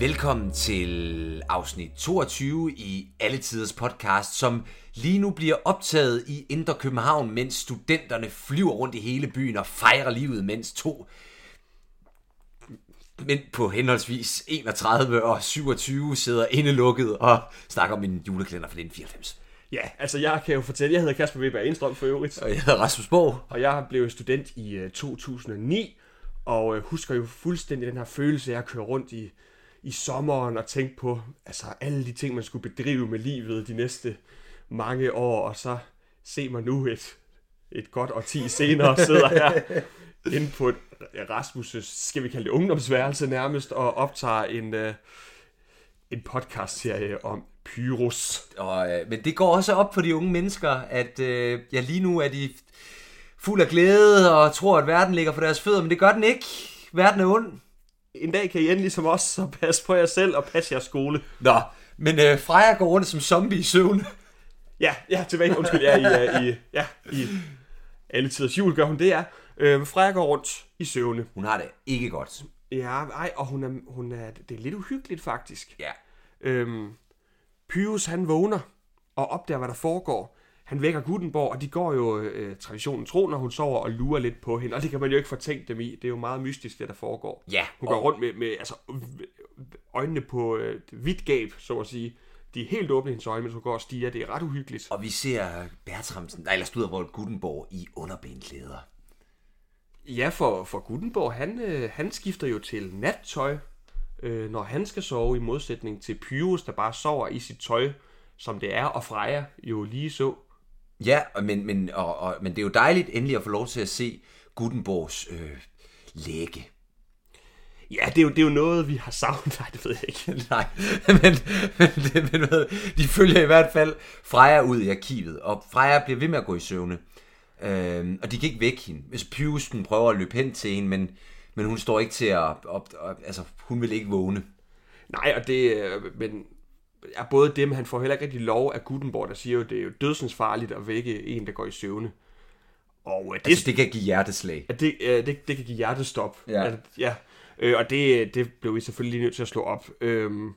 Velkommen til afsnit 22 i Alle Tiders podcast, som lige nu bliver optaget i Indre København, mens studenterne flyver rundt i hele byen og fejrer livet, mens to men på henholdsvis 31 og 27 sidder indelukket og snakker om en julekalender fra 1994. Ja, altså jeg kan jo fortælle, jeg hedder Kasper Weber Enstrøm for øvrigt, Og jeg hedder Rasmus Borg. og jeg blev student i øh, 2009, og øh, husker jo fuldstændig den her følelse af at køre rundt i, i sommeren og tænke på altså, alle de ting, man skulle bedrive med livet de næste mange år, og så se mig nu et, et godt årti senere sidder her inde på et Rasmus' skal vi kalde det ungdomsværelse nærmest, og optager en, øh, en podcast-serie om Pyrus. Og, øh, men det går også op for de unge mennesker, at øh, ja, lige nu er de fuld af glæde og tror, at verden ligger for deres fødder, men det gør den ikke. Verden er ond. En dag kan I endelig som os, så passe på jer selv og passe jeres skole. Nå, men øh, Freja går rundt som zombie i søvn. Ja, ja, tilbage. Undskyld, ja, i, i, ja, i alle tiders jul gør hun det, ja. Øh, Freja går rundt i søvne. Hun har det ikke godt. Ja, ej, og hun er, hun er, det er lidt uhyggeligt faktisk. Ja. Øhm, Pyrus, han vågner og opdager, hvad der foregår. Han vækker Gutenborg, og de går jo øh, traditionen tro, når hun sover og lurer lidt på hende. Og det kan man jo ikke fortænke dem i. Det er jo meget mystisk, det der foregår. Ja, Hun går og- rundt med, med altså, øjnene på øh, vidt gab, så at sige. De er helt åbne hendes øjne, mens hun går og stiger. Det er ret uhyggeligt. Og vi ser Bertramsen, nej, eller Studervold Gutenborg i underbenklæder. Ja, for, for Gutenborg, han, øh, han skifter jo til nattøj, øh, når han skal sove, i modsætning til Pyrus, der bare sover i sit tøj, som det er, og Freja jo lige så. Ja, men, men, og, og, men det er jo dejligt endelig at få lov til at se Gutenborgs øh, læge. Ja, det er, jo, det er jo noget, vi har savnet. Nej, det ved jeg ikke. Nej, men, men, det- men hvad, de følger i hvert fald Freja ud i arkivet, og Freja bliver ved med at gå i søvne. Øhm, og de kan ikke vække hende. Hvis Pyrusten prøver at løbe hen til hende, men, men hun står ikke til at... Op, op, altså, hun vil ikke vågne. Nej, og det, øh, men er både dem, han får heller ikke rigtig lov af Gutenborg, der siger jo, det er jo dødsens farligt at vække en, der går i søvne. Og øh, det, Altså, det kan give hjerteslag. at det, øh, det, det kan give hjertestop. Ja. At, ja. Øh, og det, det blev vi selvfølgelig lige nødt til at slå op. Øhm,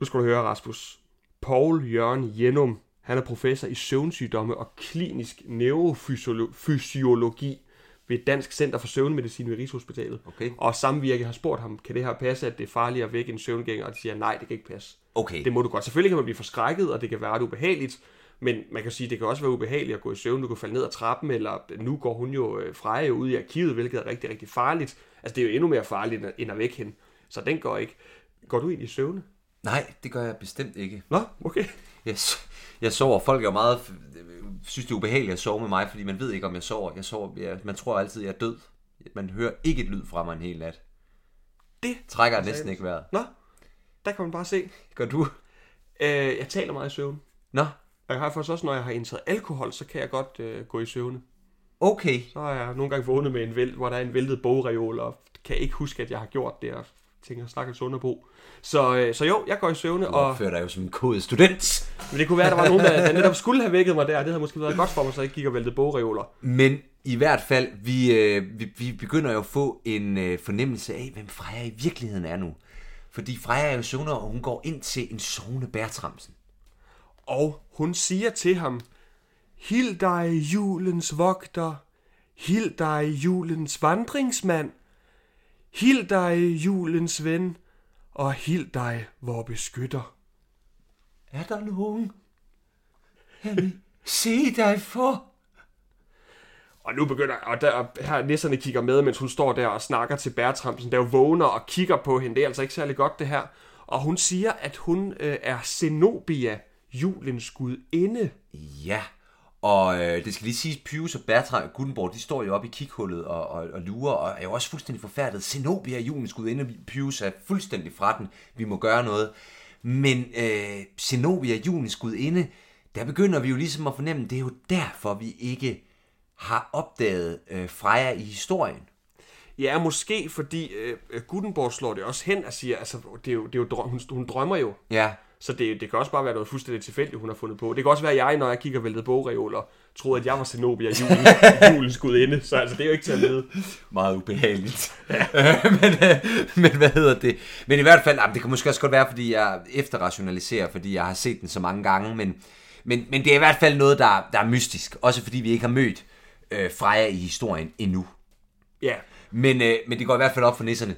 nu skal du høre, Rasmus. Paul Jørgen Jenum, han er professor i søvnsygdomme og klinisk neurofysiologi ved Dansk Center for Søvnmedicin ved Rigshospitalet. Okay. Og samvirke har spurgt ham, kan det her passe, at det er farligt at vække en søvngænger? Og de siger, nej, det kan ikke passe. Okay. Det må du godt. Selvfølgelig kan man blive forskrækket, og det kan være ret ubehageligt, men man kan sige, det kan også være ubehageligt at gå i søvn. Du kan falde ned ad trappen, eller nu går hun jo øh, Freja jo ud i arkivet, hvilket er rigtig, rigtig farligt. Altså, det er jo endnu mere farligt, end at- vække hende. Så den går ikke. Går du ind i søvne? Nej, det gør jeg bestemt ikke. Nå, okay. Jeg, jeg sover. Folk er meget... synes, det er ubehageligt at sove med mig, fordi man ved ikke, om jeg sover. Jeg sover jeg, man tror altid, jeg er død. Man hører ikke et lyd fra mig en hel nat. Det Trækker næsten ikke vejret. Nå, der kan man bare se. Gør du? Øh, jeg taler meget i søvn. Nå, Og jeg har faktisk også, når jeg har indtaget alkohol, så kan jeg godt øh, gå i søvne. okay. Så har jeg nogle gange vågnet med en væld, hvor der er en væltet bogreol, og kan ikke huske, at jeg har gjort det, og tænker, stakkels underbo. Så, øh, så jo, jeg går i søvne, Du og opfører dig jo som en kodet student. men det kunne være, at der var nogen, der, der netop skulle have vækket mig der. Det havde måske været godt for mig, så jeg ikke gik og væltede bogreoler. Men i hvert fald, vi, øh, vi, vi begynder jo at få en øh, fornemmelse af, hvem Freja i virkeligheden er nu. Fordi Freja er jo søvner, og hun går ind til en sovende Bertramsen. Og hun siger til ham, Hild dig julens vogter, hild dig julens vandringsmand, hild dig julens ven, og hild dig vor beskytter. Er der nogen? Jeg vil se dig for. Og nu begynder, og der, og her nisserne kigger med, mens hun står der og snakker til Bertramsen, der jo vågner og kigger på hende. Det er altså ikke særlig godt, det her. Og hun siger, at hun øh, er Zenobia, julens gudinde. Ja, og øh, det skal lige siges, Pyrus og Bertram og Gutenborg, de står jo oppe i kikhullet og, og, og lurer, og er jo også fuldstændig forfærdet. Zenobia er julens gudinde, Pyrus er fuldstændig fra den, vi må gøre noget. Men øh, Zenobia er julens gudinde, der begynder vi jo ligesom at fornemme, det er jo derfor, vi ikke har opdaget øh, Freja i historien. Ja, måske fordi øh, Gutenborg slår det også hen og siger, altså, det er jo, det er jo drøm, hun, hun drømmer jo. Ja, Så det, det kan også bare være noget fuldstændig tilfældigt, hun har fundet på. Det kan også være, at jeg, når jeg kigger væltet bogreoler, troede, at jeg var Zenobia, julen, julens gudinde. Så altså, det er jo ikke til at vide. Meget ubehageligt. Ja. men, øh, men hvad hedder det? Men i hvert fald, jamen, det kan måske også godt være, fordi jeg efterrationaliserer, fordi jeg har set den så mange gange, men, men, men det er i hvert fald noget, der, der er mystisk. Også fordi vi ikke har mødt øh, Freja i historien endnu. Ja, Men, øh, men det går i hvert fald op for nisserne.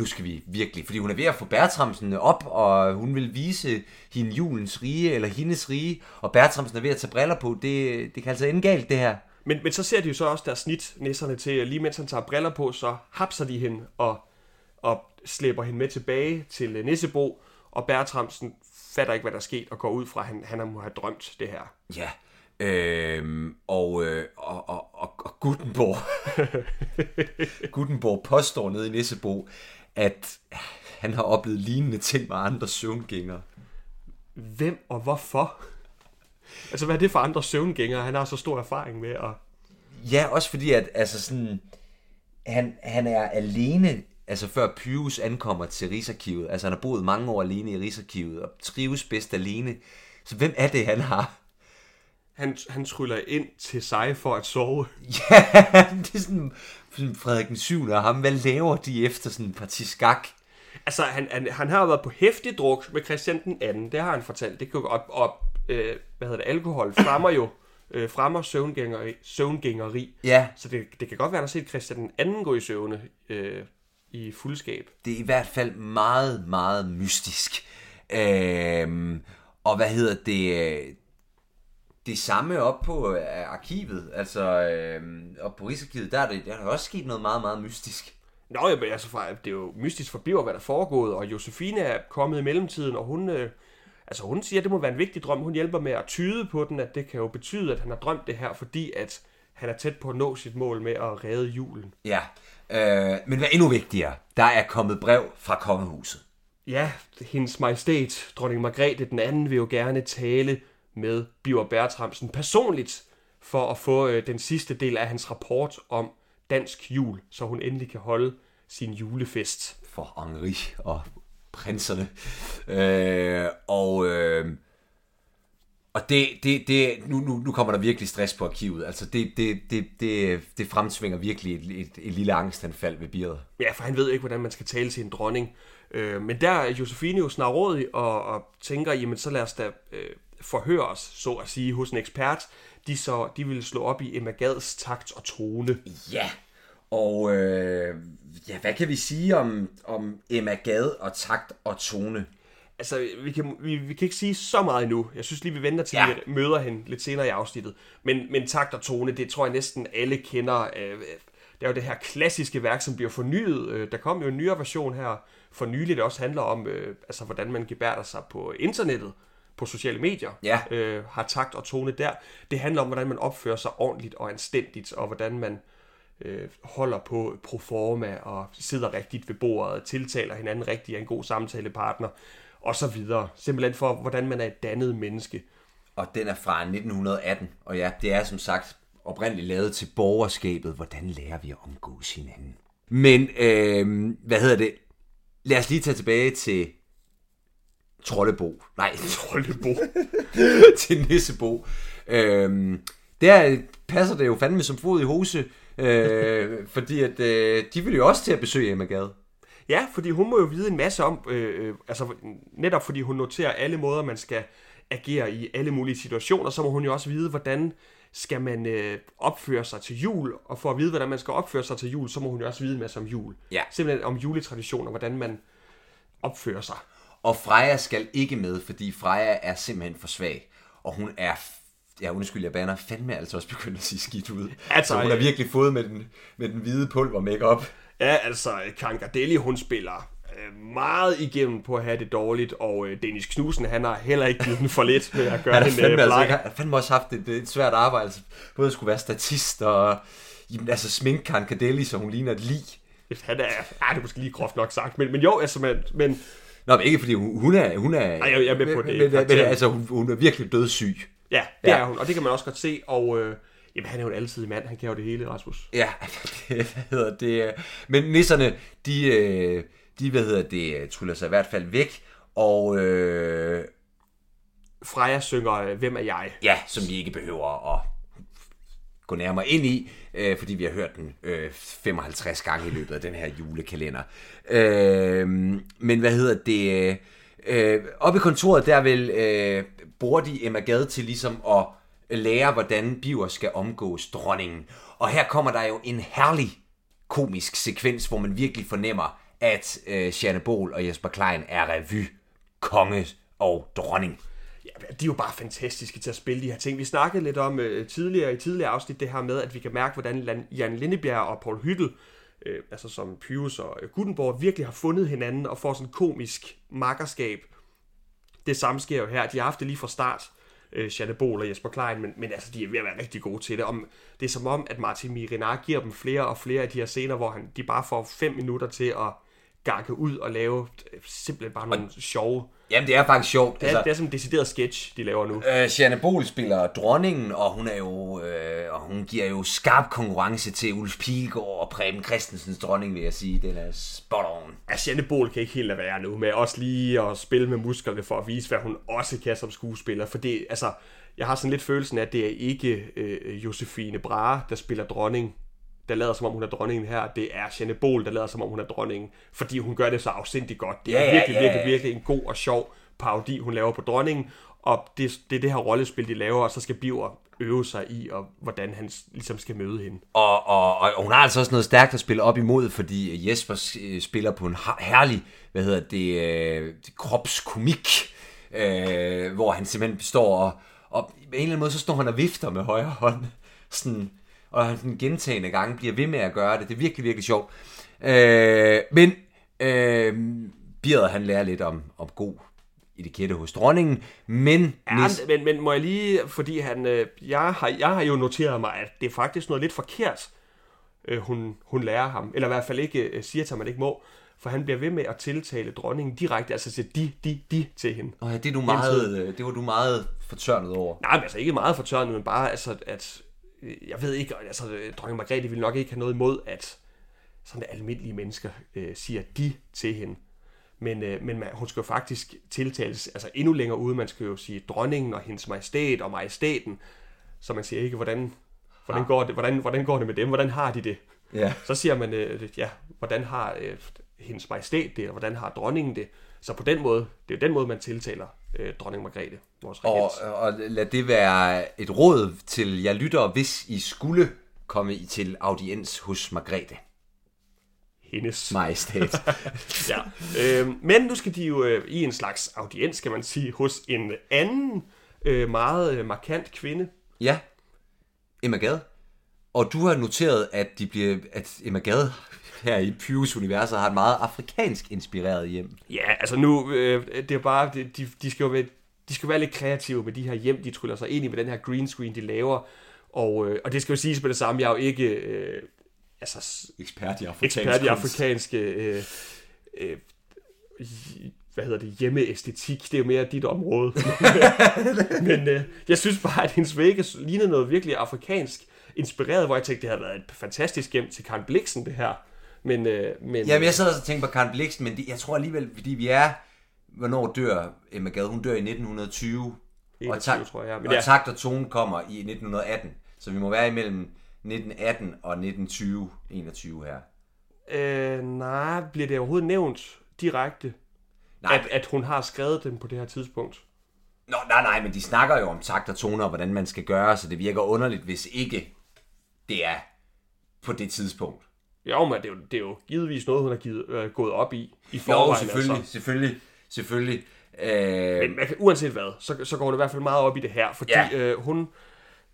Nu skal vi virkelig, fordi hun er ved at få Bertramsen op, og hun vil vise hende julens rige, eller hendes rige, og Bertramsen er ved at tage briller på. Det, det kan altså ende galt, det her. Men, men så ser de jo så også deres snit, nisserne, til, lige mens han tager briller på, så hapser de hende og, og slæber hende med tilbage til øh, Nissebo, og Bertramsen fatter ikke, hvad der er sket, og går ud fra, at han, han må have drømt det her. Ja. Øhm, og, øh, og, og, og, og Gutenborg, Gutenborg påstår nede i Nissebo, at han har oplevet lignende ting med andre søvngængere. Hvem og hvorfor? Altså, hvad er det for andre søvngængere, han har så stor erfaring med? Og... Ja, også fordi, at altså sådan, han, han er alene, altså før Pyrus ankommer til Rigsarkivet. Altså han har boet mange år alene i Rigsarkivet og trives bedst alene. Så hvem er det, han har? Han, han tryller ind til sig for at sove. Ja, det er sådan, Frederik den 7. og ham. Hvad laver de efter sådan en parti skak? Altså, han, han, han har været på hæftig druk med Christian den anden. Det har han fortalt. Det kan op, op øh, hvad hedder det, alkohol fremmer jo øh, fremmer søvngængeri, søvngængeri. Ja, Så det, det kan godt være, at han har set Christian den anden gå i søvne øh, i fuldskab. det er i hvert fald meget, meget mystisk. Øhm, og hvad hedder det? Øh, Det samme op på øh, arkivet, altså øhm, op på Rigsarkivet, der er, det, der er der også sket noget meget, meget mystisk. Nå, ja, men altså, det er jo mystisk for Biver, hvad der er foregået, og Josefine er kommet i mellemtiden, og hun, øh, altså, hun siger, at det må være en vigtig drøm. Hun hjælper med at tyde på den, at det kan jo betyde, at han har drømt det her, fordi at han er tæt på at nå sit mål med at redde julen. Ja, øh, men hvad endnu vigtigere, der er kommet brev fra kongehuset. Ja, hendes majestæt, dronning Margrethe den anden, vil jo gerne tale med Biver Bertramsen personligt, for at få øh, den sidste del af hans rapport om dansk jul, så hun endelig kan holde sin julefest. for Henri og prinserne. Øh, og øh, og det, det, det, nu, nu, nu kommer der virkelig stress på arkivet. Altså det, det, det, det, det fremsvinger virkelig et, et, et lille angstanfald ved Birret. Ja, for han ved ikke, hvordan man skal tale til en dronning. Øh, men der er Josefine jo snarrådig og, og tænker, jamen så lad os da øh, forhøre os, så at sige, hos en ekspert. De, så, de vil slå op i Emma Gads takt og tone. Ja, og øh, ja, hvad kan vi sige om, om Emma Gade og takt og tone? Altså, vi kan, vi, vi kan ikke sige så meget endnu. Jeg synes lige, vi venter til, Ja. ja. vi møder hende lidt senere i afsnittet. Men, men takt og tone, det tror jeg næsten alle kender. Øh, Det er jo det her klassiske værk, som bliver fornyet. Øh, Der kom jo en nyere version her for nylig, der også handler om, øh, altså, hvordan man gebærder sig på internettet, på sociale medier. Ja. Øh, har takt og tone der. Det handler om, hvordan man opfører sig ordentligt og anstændigt, og hvordan man øh, holder på proforma og sidder rigtigt ved bordet, tiltaler hinanden rigtigt, er en god samtalepartner, og så videre. Simpelthen for, hvordan man er et dannet menneske. Og den er fra 1918, og ja, det er som sagt oprindeligt lavet til borgerskabet. Hvordan lærer vi at omgås hinanden? Men, øh, hvad hedder det? Lad os lige tage tilbage til Trollebo. Nej, Trollebo. til Nissebo. Øh, der passer det jo fandme som fod i hose, øh, fordi at, øh, de vil jo også til at besøge Emma Gade. Ja, fordi hun må jo vide en masse om, øh, øh, altså netop fordi hun noterer alle måder, man skal agere i alle mulige situationer, så må hun jo også vide, hvordan skal man øh, opføre sig til jul, og for at vide, hvordan man skal opføre sig til jul, så må hun jo også vide en masse om jul. Ja. Simpelthen om juletraditioner, hvordan man opfører sig. Og Freja skal ikke med, fordi Freja er simpelthen for svag. Og hun er, ja undskyld, jeg baner fandme altså også begyndt at sige skidt ud. Altså, så hun har øh, virkelig fået med den, med den hvide pulver makeup. Ja, altså, Karen Gardelli, hun spiller øh, meget igennem på at have det dårligt, og øh, Dennis Knudsen, han har heller ikke givet den for lidt med at gøre Han har hende fandme, altså, bleg. ikke, han har fandme også haft et, et svært arbejde. Altså, både at skulle være statist og jamen, altså, sminke Karen Cadelli, så hun ligner et lig. Han er, ah, det er måske lige groft nok sagt, men, men jo, altså, men, men Nå, men ikke fordi hun, hun er... Hun er Ej, jeg- jeg er med på det. Men, men, altså, hun, hun er virkelig dødssyg. ja, det Ja. er hun, og det kan man også godt se, og øh, jamen, han er jo en altid mand, han kan jo det hele, Rasmus. Ja, det, hvad hedder det? Men nisserne, de, øh, de hvad hedder det, tryller sig i hvert fald væk, og, øh, Freja synger øh, Hvem er jeg? Ja, som vi ikke behøver at gå nærmere ind i, øh, fordi vi har hørt den øh, 55 gange i løbet af den her julekalender. Øh, men hvad hedder det? Øh, oppe i kontoret, der vil øh, bruger de Emma Gade til ligesom at lære, hvordan Biver skal omgås dronningen. Og her kommer der jo en herlig komisk sekvens, hvor man virkelig fornemmer, at øh, Janne Bol og Jesper Klein er revy, konge og dronning. Ja, de er jo bare fantastiske til at spille de her ting. Vi snakkede lidt om øh, tidligere i tidligere afsnit det her med, at vi kan mærke, hvordan Jan Lindebjerg og Paul Hyttel, øh, altså som Pius og øh, Gutenborg, virkelig har fundet hinanden og får sådan en komisk makkerskab. Det samme sker jo her. De har haft det lige fra start, øh, Janne Bol og Jesper Klein, men, men altså, de er ved at være rigtig gode til det. Om, det er som om, at Martin Mirinar giver dem flere og flere af de her scener, hvor han, de bare får fem minutter til at gakke ud og lave øh, simpelthen bare nogle sjove Jamen, det er faktisk sjovt. Det er, altså, det er som en decideret sketch, de laver nu. Øh, Janne Bol spiller dronningen, og hun er jo, øh, og hun giver jo skarp konkurrence til Ulf Pilgaard og Preben Christensens dronning, vil jeg sige. Den er spot on. Ja, Janne Bol kan ikke helt lade være nu med også lige at spille med musklerne for at vise, hvad hun også kan som skuespiller. For det, altså, jeg har sådan lidt følelsen af, at det er ikke øh, Josefine Brahe, der spiller dronning der lader som om hun er dronningen her, det er Janne Bol, der lader som om hun er dronningen, fordi hun gør det så afsindigt godt. Det er ja, virkelig, ja, ja. virkelig, virkelig en god og sjov parodi, hun laver på dronningen, og det, det er det her rollespil, de laver, og så skal Biver øve sig i, og hvordan han ligesom skal møde hende. Og, og, og hun har altså også noget stærkt at spille op imod, fordi Jesper øh, spiller på en herlig, hvad hedder det, øh, kropskomik, øh, hvor han simpelthen står og, og på en eller anden måde, så står han og vifter med højre hånd, sådan, og han sådan gentagende gange bliver ved med at gøre det. Det er virkelig, virkelig sjovt. Øh, men øh, Birret, han lærer lidt om, om god etikette hos dronningen, men... Ja, men, men må jeg lige, fordi han, øh, jeg, har, jeg har jo noteret mig, at det er faktisk noget lidt forkert, øh, hun, hun lærer ham, eller i hvert fald ikke øh, siger til, at man ikke må, for han bliver ved med at tiltale dronningen direkte, altså til de, de, de til hende. Og ja, det, er du meget, øh, det var du meget fortørnet over. Nej, men altså ikke meget fortørnet, men bare, altså, at jeg ved ikke, altså dronning Margrethe vil nok ikke have noget imod, at sådan almindelige mennesker øh, siger de til hende. Men, øh, men man, hun skal jo faktisk tiltales altså endnu længere ude. Man skal jo sige dronningen og hendes majestæt og majestæten. Så man siger ikke, hvordan, hvordan, går, det, hvordan, hvordan går det med dem? Hvordan har de det? Ja. Så siger man, øh, ja, hvordan har øh, hendes majestæt det, og hvordan har dronningen det? Så på den måde, det er jo den måde, man tiltaler øh, dronning Margrethe, vores regent. Og, og lad det være et råd til jer lyttere, hvis I skulle komme i til audiens hos Margrethe. Hendes. Majestæt. ja. Øh, men nu skal de jo øh, i en slags audiens, kan man sige, hos en anden øh, meget øh, markant kvinde. Ja, Emma Gade. Og du har noteret, at, de bliver, at Emma Gade her i Pius universet har et meget afrikansk inspireret hjem. Ja, altså nu, øh, det er bare, de, de skal jo være, de skal være lidt kreative med de her hjem, de tryller sig ind i med den her green screen, de laver. Og, øh, og det skal jo siges på det samme, jeg er jo ikke øh, altså, ekspert i afrikansk ekspert i afrikanske øh, øh, hvad hedder det, hjemmeæstetik, det er jo mere dit område. Men øh, jeg synes bare, at hendes vægge ligner noget virkelig afrikansk inspireret, hvor jeg tænkte, det havde været et fantastisk hjem til Karen Bliksen, det her. Men, øh, men, Jamen, jeg sad og tænkte på Karen Bliksen, men det, jeg tror alligevel, fordi vi er... Hvornår dør Emma Gade? Hun dør i 1920. 21, og, tak, tror jeg. Men og ja. takt og tone kommer i 1918. Så vi må være imellem 1918 og 1920, 21 her. Øh, nej, bliver det overhovedet nævnt direkte, nej, at, at hun har skrevet den på det her tidspunkt? Nå, nej, nej, men de snakker jo om takt og toner, og hvordan man skal gøre, så det virker underligt, hvis ikke det er på det tidspunkt. Jo, men det er jo, det er jo givetvis noget, hun har givet, øh, gået op i. i forvejen, jo, selvfølgelig, altså. selvfølgelig, selvfølgelig. Øh... Men man kan, uanset hvad, så, så går det i hvert fald meget op i det her, fordi ja. øh, hun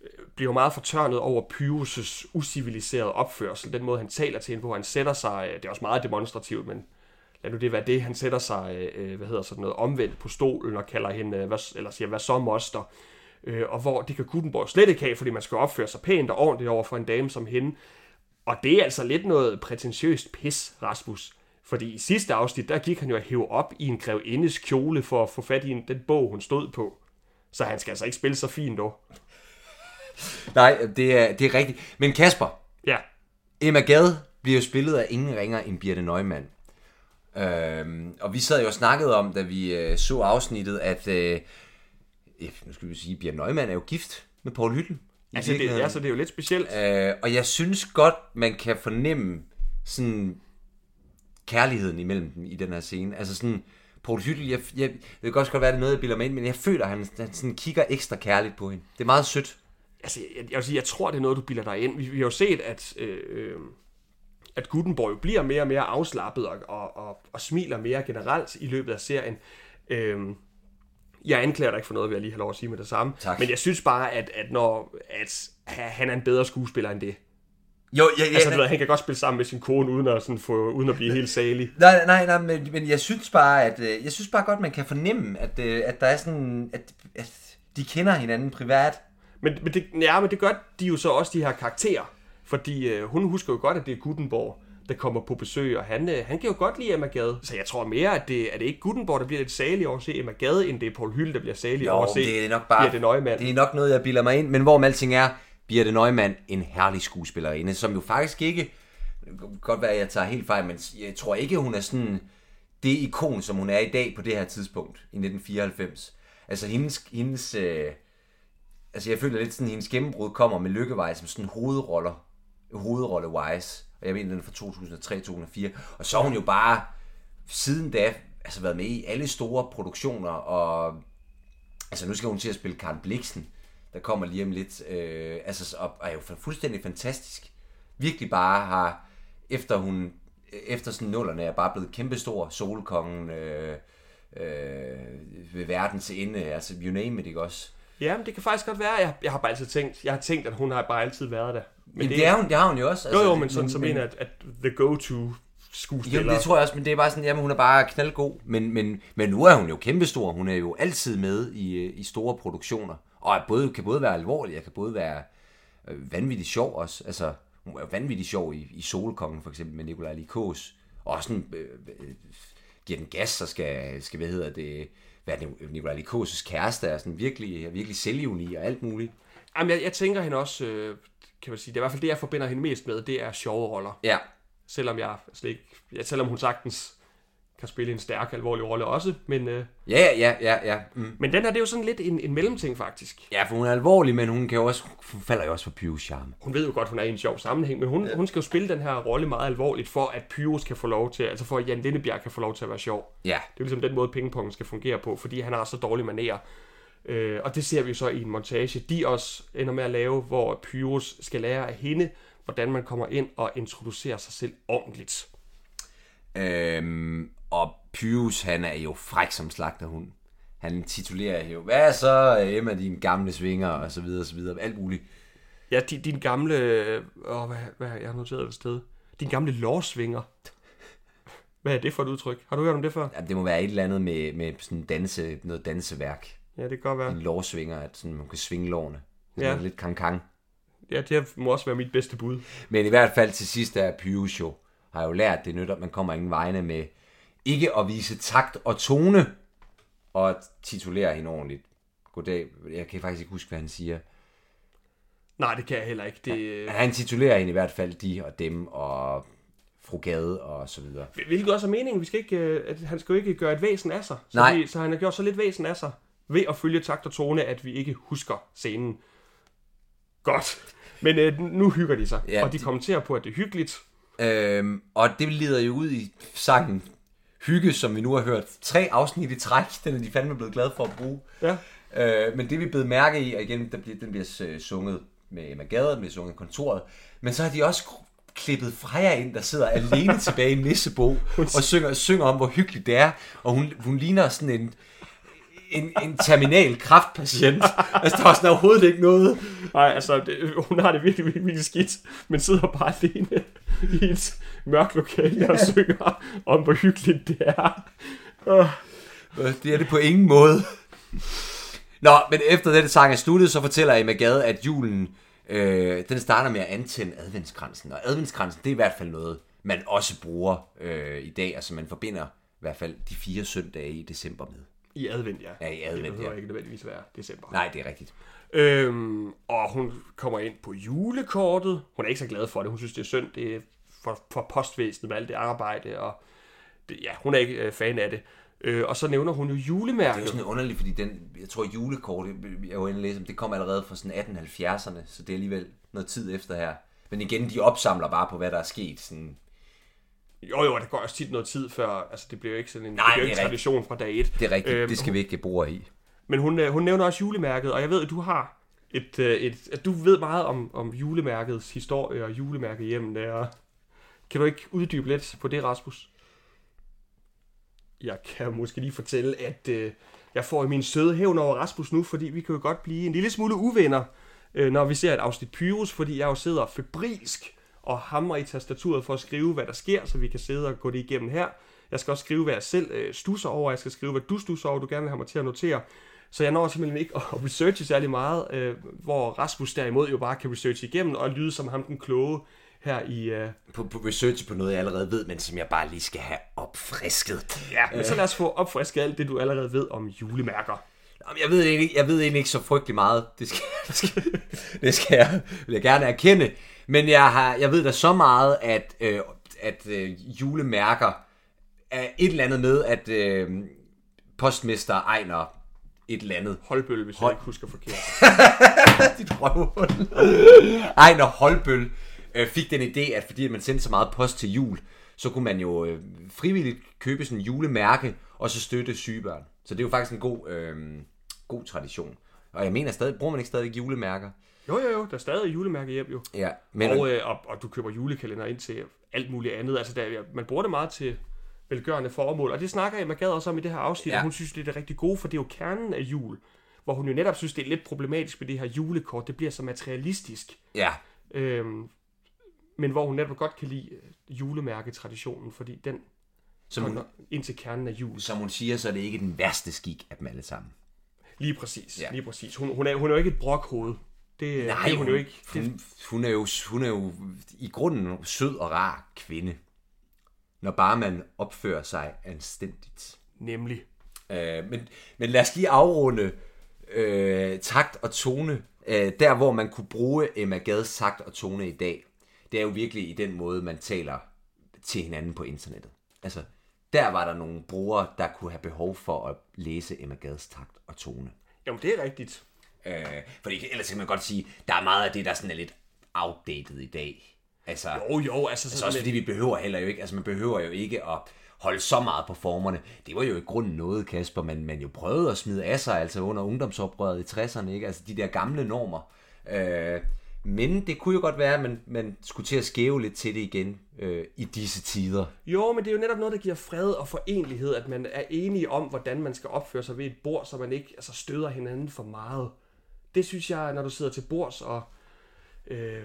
øh, bliver meget fortørnet over Pyrus' usiviliserede opførsel, den måde, han taler til hende på. Han sætter sig, øh, det er også meget demonstrativt, men lad nu det være det, han sætter sig, øh, hvad hedder sådan noget, omvendt på stolen og kalder hende, hvad, eller siger, hvad så moster? Øh, og hvor det kan Gutenborg slet ikke have, fordi man skal opføre sig pænt og ordentligt over for en dame som hende. Og det er altså lidt noget prætentiøst pis, Rasmus. Fordi i sidste afsnit, der gik han jo at hæve op i en grevindes kjole for at få fat i den bog, hun stod på. Så han skal altså ikke spille så fint dog. Nej, det er, det er rigtigt. Men Kasper, ja. Emma Gade bliver jo spillet af ingen ringer end Birte Neumann. Øhm, og vi sad jo og snakkede om, da vi øh, så afsnittet, at øh, nu skal vi sige, Bjørn Neumann er jo gift med Paul Hytten. Altså, det, ja, så det er jo lidt specielt. Øh, og jeg synes godt, man kan fornemme sådan kærligheden imellem dem i den her scene. Altså sådan, Paul Hyttel, jeg, jeg, det kan godt være, det er noget, jeg bilder mig ind, men jeg føler, at han, han sådan kigger ekstra kærligt på hende. Det er meget sødt. Altså, jeg, jeg vil sige, jeg tror, det er noget, du bilder dig ind. Vi, vi har jo set, at, øh, øh, at Gutenborg bliver mere og mere afslappet og, og, og, og smiler mere generelt i løbet af serien. Øh, jeg anklager dig ikke for noget, vil jeg lige have lov at sige med det samme. Tak. Men jeg synes bare, at, at når at han er en bedre skuespiller end det. Jo, ja, ja, Altså, du ved, han kan godt spille sammen med sin kone, uden at, sådan få, uden at blive helt salig. Nej, nej, nej, men, men jeg synes bare, at øh, jeg synes bare godt, man kan fornemme, at, øh, at der er sådan, at, at de kender hinanden privat. Men, men, det, ja, men det gør de jo så også, de her karakterer. Fordi øh, hun husker jo godt, at det er Gutenborg, der kommer på besøg, og han, øh, han kan jo godt lide Emma Gade. Så jeg tror mere, at det, at det ikke Gutenborg, der bliver lidt salig over at se Emma Gade, end det er Paul Hyl, der bliver salig over at se det er nok bare, Birte Neumann. det er nok noget, jeg bilder mig ind, men hvor alting er, Birte Neumann en herlig skuespillerinde, som jo faktisk ikke, det kan godt være, at jeg tager helt fejl, men jeg tror ikke, hun er sådan det ikon, som hun er i dag på det her tidspunkt, i 1994. Altså hendes, hendes øh, altså jeg føler lidt sådan, at hendes gennembrud kommer med Lykkevej som sådan hovedroller, hovedrolle-wise, og jeg mener, den er fra 2003-2004, og så har hun jo bare siden da altså været med i alle store produktioner, og altså nu skal hun til at spille Karen Bliksen, der kommer lige om lidt, øh, altså og er jo fuldstændig fantastisk. Virkelig bare har, efter hun, efter sådan nullerne er bare blevet kæmpestor, solkongen, øh, øh, ved verdens ende, altså you name it, ikke også? Ja, men det kan faktisk godt være. Jeg, jeg har bare altid tænkt, jeg har tænkt, at hun har bare altid været der. Men Men det, det, er hun, det har hun jo også. Jo, jo, men sådan som en af at the go-to skuespiller. Jo, det tror jeg også, men det er bare sådan, jamen hun er bare knaldgod. Men, men, men nu er hun jo kæmpestor. Hun er jo altid med i, øh, i store produktioner. Og er både, kan både være alvorlig, og kan både være øh, vanvittigt sjov også. Altså, hun er jo vanvittigt sjov i, i Solkongen for eksempel med Nikolaj Likos. Og sådan, øh, øh, giver den gas, så skal, skal hvad hedder det, være Nikolaj Likos' kæreste, er sådan virkelig, virkelig selvivni og alt muligt. Jamen, jeg, jeg tænker hende også, øh, kan man sige, det er i hvert fald det, jeg forbinder hende mest med, det er sjove roller. Ja, Selvom jeg slet ikke, ja, selvom hun sagtens kan spille en stærk, alvorlig rolle også, men, øh, ja, ja, ja, ja. Mm. men den her, det er jo sådan lidt en, en mellemting faktisk. Ja, for hun er alvorlig, men hun, kan jo også, hun falder jo også for Pyrus charme. Hun ved jo godt, hun er i en sjov sammenhæng, men hun, ja. hun skal jo spille den her rolle meget alvorligt, for at Pyrus kan få lov til, altså for at Jan Lindebjerg kan få lov til at være sjov. Ja, Det er jo ligesom den måde, pingpongen skal fungere på, fordi han har så dårlig maner. Øh, og det ser vi jo så i en montage, de også ender med at lave, hvor Pyrus skal lære af hende, hvordan man kommer ind og introducerer sig selv ordentligt. Øhm, og Pyrus, han er jo fræk som slagterhund. Han titulerer jo, hvad er så Emma, dine gamle svinger, og så videre, og så videre, alt muligt. Ja, din, din gamle... Øh, åh, hvad, hvad jeg har noteret et sted? Din gamle lårsvinger. Hvad er det for et udtryk? Har du hørt om det før? Jamen, det må være et eller andet med, med sådan danse, noget danseværk. Ja, det kan godt være. En lårsvinger, at sådan, man kan svinge lårene. Det Ja. er lidt kang Ja, det må også være mit bedste bud. Men i hvert fald til sidst er Pyrus jo, har jo lært, det nytter, man kommer ingen vegne med ikke at vise takt og tone, og at titulere hende ordentligt. Goddag, jeg kan faktisk ikke huske, hvad han siger. Nej, det kan jeg heller ikke. Det, Han titulerer hende i hvert fald de og dem og fru Gade og så videre. Hvilket også er meningen. Vi skal ikke, øh, at han skal jo ikke gøre et væsen af sig. Så, Nej. Vi, så han har gjort så lidt væsen af sig ved at følge takt og tone, at vi ikke husker scenen. Godt. Men øh, nu hygger de sig, Ja, og de de- kommenterer på, at det er hyggeligt. Øhm, og det leder jo ud i sangen Hygge, som vi nu har hørt tre afsnit i træk. Den er de fandme blevet glade for at bruge. Ja. Øh, men det vi blevet mærke i, og igen, der bliver, den bliver øh, sunget med Emma den bliver sunget i kontoret, men så har de også klippet Freja ind, der sidder alene tilbage i Nissebo, og synger, synger om, hvor hyggeligt det er, og hun, hun ligner sådan en, en, en terminal kraftpatient. altså, der er sådan overhovedet ikke noget. Nej, altså, det, hun har det virkelig, virkelig, virkelig skidt, men sidder bare alene i et mørkt lokale og synger om, hvor hyggeligt det er. Øh, Det er det på ingen måde. Nå, men efter dette sang er sluttet, så fortæller Emma Gade, at julen, øh, den starter med at antænde adventskransen. Og adventskransen, det er i hvert fald noget, man også bruger øh, i dag, altså man forbinder i hvert fald de fire søndage i december med. I advent, ja. Ja, i advent, Det behøver ja. ikke nødvendigvis være december. Nej, det er rigtigt. Øhm, og hun kommer ind på julekortet. Hun er ikke så glad for det. Hun synes, det er synd. Det er for, for postvæsenet med alt det arbejde. Og det, ja, hun er ikke øh, fan af det. Øh, og så nævner hun jo Det er julemærket. jo sådan underligt, fordi den, jeg tror julekort, jeg var inde læse det kom allerede fra sådan 1870'erne, så det er alligevel noget tid efter her. Men igen, de opsamler bare på, hvad der er sket. Sådan, Jo, jo, det går også tit noget tid før, altså det bliver jo ikke sådan en, Nej, det bliver det ikke er tradition fra dag et. det er rigtigt, Øhm, det skal vi ikke bruge i. Men hun, øh, hun nævner også julemærket, og jeg ved, at du har et, øh, et at du ved meget om, om julemærkets historie og julemærket hjem der. Kan du ikke uddybe lidt på det, Rasmus? Jeg kan måske lige fortælle, at øh, jeg får i min søde hævn over Rasmus nu, fordi vi kan jo godt blive en lille smule uvenner, øh, når vi ser et afsnit Pyrus, fordi jeg jo sidder febrilsk og hamrer i tastaturet for at skrive, hvad der sker, så vi kan sidde og gå det igennem her. Jeg skal også skrive, hvad jeg selv øh, stusser over. Jeg skal skrive, hvad du stusser over, du gerne vil have mig til at notere. Så jeg når simpelthen ikke at researche særlig meget, øh, hvor Rasmus derimod jo bare kan researche igennem og lyde som ham den kloge her i... Øh... På, på research på noget, jeg allerede ved, men som jeg bare lige skal have opfrisket. Ja, men så lad os få opfrisket alt det, du allerede ved om julemærker. Jamen, Jeg ved, egentlig, jeg ved egentlig ikke så frygtelig meget. Det skal, det skal, det skal jeg, vil jeg gerne erkende. Men jeg, har, jeg ved da så meget, at, øh, at øh, julemærker er et eller andet med, at øh, postmester Ejner et eller andet. Holdbøl, hvis Hold- jeg ikke husker forkert. Dit røvhul. Ejner Holbøl øh, fik den idé, at fordi man sendte så meget post til jul, så kunne man jo øh, frivilligt købe sådan en julemærke, og så støtte syge børn. Så det er jo faktisk en god, øh, god tradition. Og jeg mener stadig, bruger man ikke stadig julemærker? Jo, jo, jo, der er stadig julemærke hjem jo. Ja, men Og, øh, og, og du køber julekalender ind til alt muligt andet. Altså, der, man bruger det meget til velgørende formål. Og det snakker Emma Gad også om i det her afsnit, Ja. hun synes, det er det rigtig gode, for det er jo kernen af jul. Hvor hun jo netop synes, det er lidt problematisk med det her julekort. Det bliver så materialistisk. ja, Øhm, men hvor hun netop godt kan lide øh, julemærketraditionen, fordi den som hun, ind til kernen af jul. som hun siger, så er det ikke den værste skik af dem alle sammen. Lige præcis, ja. lige præcis. Hun, hun, er, hun er jo ikke et brokhoved. Det, Nej, det er hun jo ikke. Det, Hun, hun, er jo, hun er jo i grunden en sød og rar kvinde. Når bare man opfører sig anstændigt. nemlig. Øh, men, men lad os lige afrunde øh, takt og tone. Øh, der, hvor man kunne bruge Emma Gads takt og tone i dag, det er jo virkelig i den måde, man taler til hinanden på internettet. Altså, der var der nogle brugere, der kunne have behov for at læse Emma Gads takt og tone. Jamen, det er rigtigt. Øh, fordi ellers kan man godt sige, der er meget af det, der sådan er lidt outdated i dag. Altså, Jo, jo, altså, altså også fordi vi behøver heller jo ikke, altså man behøver jo ikke at holde så meget på formerne. Det var jo i grunden noget, Kasper, man, man jo prøvede at smide af sig, altså under ungdomsoprøret i 60'erne, ikke? Altså de der gamle normer. Øh, men det kunne jo godt være, at man, man skulle til at skæve lidt til det igen øh, i disse tider. Jo, men det er jo netop noget, der giver fred og forenlighed, at man er enige om, hvordan man skal opføre sig ved et bord, så man ikke altså, støder hinanden for meget. Det synes jeg, når du sidder til bords, og øh,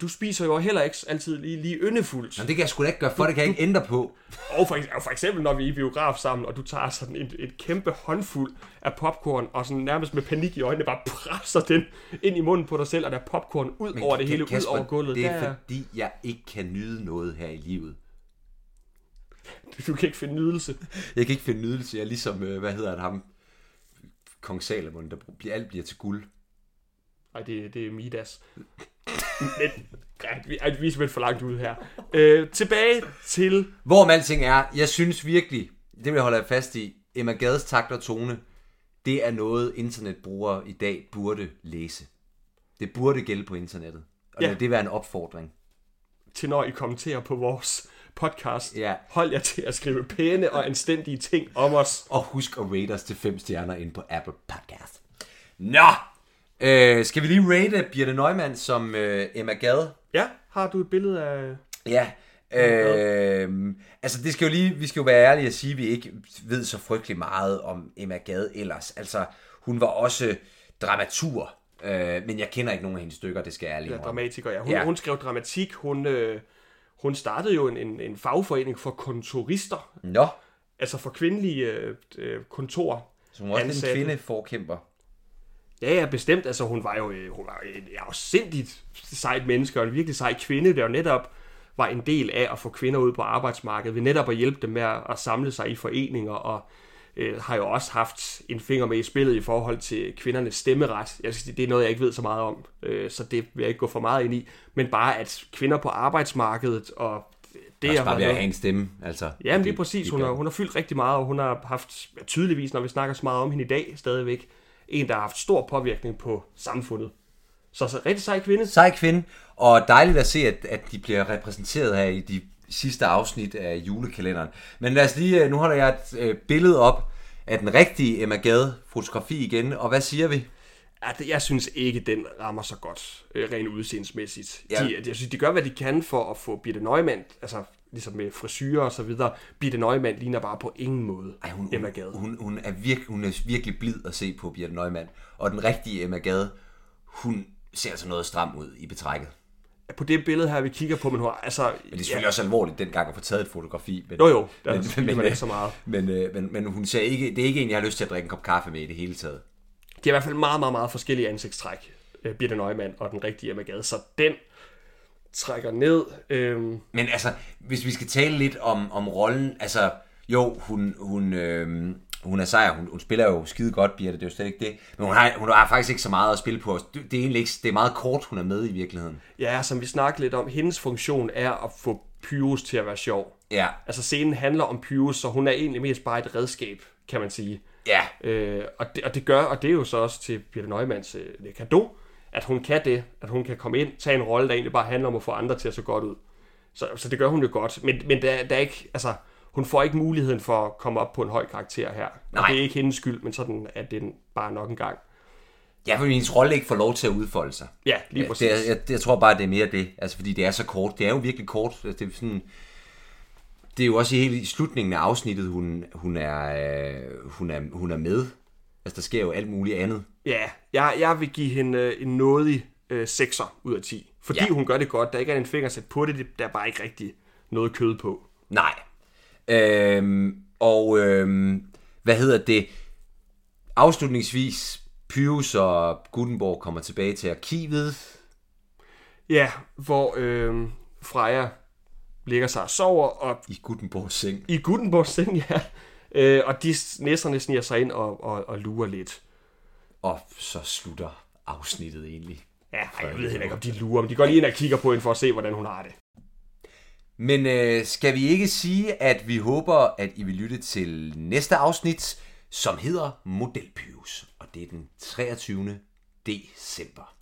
du spiser jo heller ikke altid lige, lige yndefuldt. Men det kan jeg sgu da ikke gøre for, det kan jeg ikke ændre på. Og for, og for eksempel, når vi er i biograf sammen, og du tager sådan et, et kæmpe håndfuld af popcorn, og sådan nærmest med panik i øjnene, bare presser den ind i munden på dig selv, og der er popcorn ud Men over det hele, Kasper, ud over gulvet. Det er Der, fordi, jeg ikke kan nyde noget her i livet. du kan ikke finde nydelse. Jeg kan ikke finde nydelse. Jeg er ligesom, øh, hvad hedder han, ham, Kong Salomon, der bliver, alt bliver til guld. Nej, det, det er Midas. Men, ja, vi, vi er simpelthen for langt ude her. Øh, tilbage til... Hvorom alting er, jeg synes virkelig, det vil jeg holde fast i, Emma Gades takt og tone, det er noget, internetbrugere i dag burde læse. Det burde gælde på internettet. Og Ja. ja. det være en opfordring. til når I kommenterer på vores podcast. Ja. Hold jer til at skrive pæne og anstændige ting om os. Og husk at rate os til 5 stjerner ind på Apple Podcast. Nå! Øh, skal vi lige rate Birte Neumann som øh, Emma Gade? Ja, har du et billede af... Ja, øh, altså det skal jo lige, vi skal jo være ærlige og sige, at vi ikke ved så frygtelig meget om Emma Gade ellers. Altså, hun var også dramatur, øh, men jeg kender ikke nogen af hendes stykker, det skal jeg ærligt Ja, dramatiker, ja. Hun, Ja. hun skrev dramatik. Hun, øh, hun startede jo en, en, en fagforening for kontorister. Nå, Altså for kvindelige øh, øh, kontor. så hun var også en kvindeforkæmper. Ja, ja, bestemt. Altså hun var jo, øh, hun var jo et afsindigt sejt menneske, og en virkelig sej kvinde, der jo netop var en del af at få kvinder ud på arbejdsmarkedet, ved netop at hjælpe dem med at samle sig i foreninger, og øh, har jo også haft en finger med i spillet i forhold til kvindernes stemmeret. Jeg synes, det er noget, jeg ikke ved så meget om, øh, så det vil jeg ikke gå for meget ind i. Men bare, at kvinder på arbejdsmarkedet og det Også bare ved at have en stemme. Altså, Jamen lige præcis, hun har, hun har fyldt rigtig meget, og hun har haft ja, tydeligvis, når vi snakker så meget om hende i dag, stadigvæk en, der har haft stor påvirkning på samfundet. Så, så rigtig sej kvinde. Sej kvinde, og dejligt at se, at, at de bliver repræsenteret her i de sidste afsnit af julekalenderen. Men lad os lige, øh, nu holder jeg et øh, billede op af den rigtige Emma Gade fotografi igen, og hvad siger vi? Det, jeg synes ikke, den rammer så godt, øh, rent udseendsmæssigt. Ja. De, jeg synes, de gør, hvad de kan for at få Birte Neumann, altså ligesom med frisyrer og så videre. Birte Neumann ligner bare på ingen måde Ej, hun, Emma Gade. hun, hun, er virke, hun er virkelig blid at se på, Birte Neumann. Og den rigtige Emma Gade, hun ser altså noget stram ud i betrækket. På det billede her, vi kigger på, men hun altså... Men det er selvfølgelig ja. også alvorligt dengang at få taget et fotografi. Men, Jo, jo, der men, men, men, man ikke så meget. Men, øh, men, men hun ser ikke, det er ikke en, jeg har lyst til at drikke en kop kaffe med i det hele taget. De har i hvert fald meget, meget, meget forskellige ansigtstræk, øh, Birte Neumann og den rigtige Emma Gade, så den trækker ned. Øhm, Men altså, hvis vi skal tale lidt om, om rollen, altså, jo, hun, hun, øh, hun er sejr, hun, hun spiller jo skide godt, Birte, det er jo slet ikke det. Men hun har, hun har faktisk ikke så meget at spille på. Det, det er egentlig ikke, det er meget kort, hun er med i virkeligheden. ja, som vi snakkede lidt om, hendes funktion er at få Pyrus til at være sjov. Ja, Altså scenen handler om Pyrus, så hun er egentlig mest bare et redskab, kan man sige. ja, Øh, og, det, og det gør, og det er jo så også til Birte Neumanns øh, kado, at hun kan det, at hun kan komme ind, tage en rolle, der egentlig bare handler om at få andre til at se godt ud. Så, så det gør hun jo godt, men, men der, der er ikke, altså, hun får ikke muligheden for at komme op på en høj karakter her. Og Nej. det er ikke hendes skyld, men sådan er det bare nok en gang. ja, for hendes rolle ikke får lov til at udfolde sig. Ja, lige præcis. det jeg, jeg tror bare, det er mere det. Altså, fordi det er så kort. Det er jo virkelig kort. Altså, Det er, sådan, det er jo også i hele i slutningen af afsnittet, hun, hun, er, øh, hun, er, hun er med. Altså, der sker jo alt muligt andet. Ja, jeg, jeg vil give hende øh, en nådig øh, 6'er ud af 10. Fordi Ja. hun gør det godt. Der ikke er en fingersæt på det. det- Der er bare ikke rigtig noget kød på. Nej. Øhm, og øhm, hvad hedder det? Afslutningsvis, Pyrus og Gutenborg kommer tilbage til arkivet. Ja, hvor øh, Freja ligger sig og sover, og I Gutenborgs seng. i Gutenborgs seng, ja. Øh, og de næsterne sniger sig ind og, og, og lurer lidt. Og så slutter afsnittet egentlig. Ja, ej, jeg ved heller ikke, om de lurer, men de går lige ind og kigger på hende for at se, hvordan hun har det. Men øh, skal vi ikke sige, at vi håber, at I vil lytte til næste afsnit, som hedder Modelpyrus. Og det er den 23. december.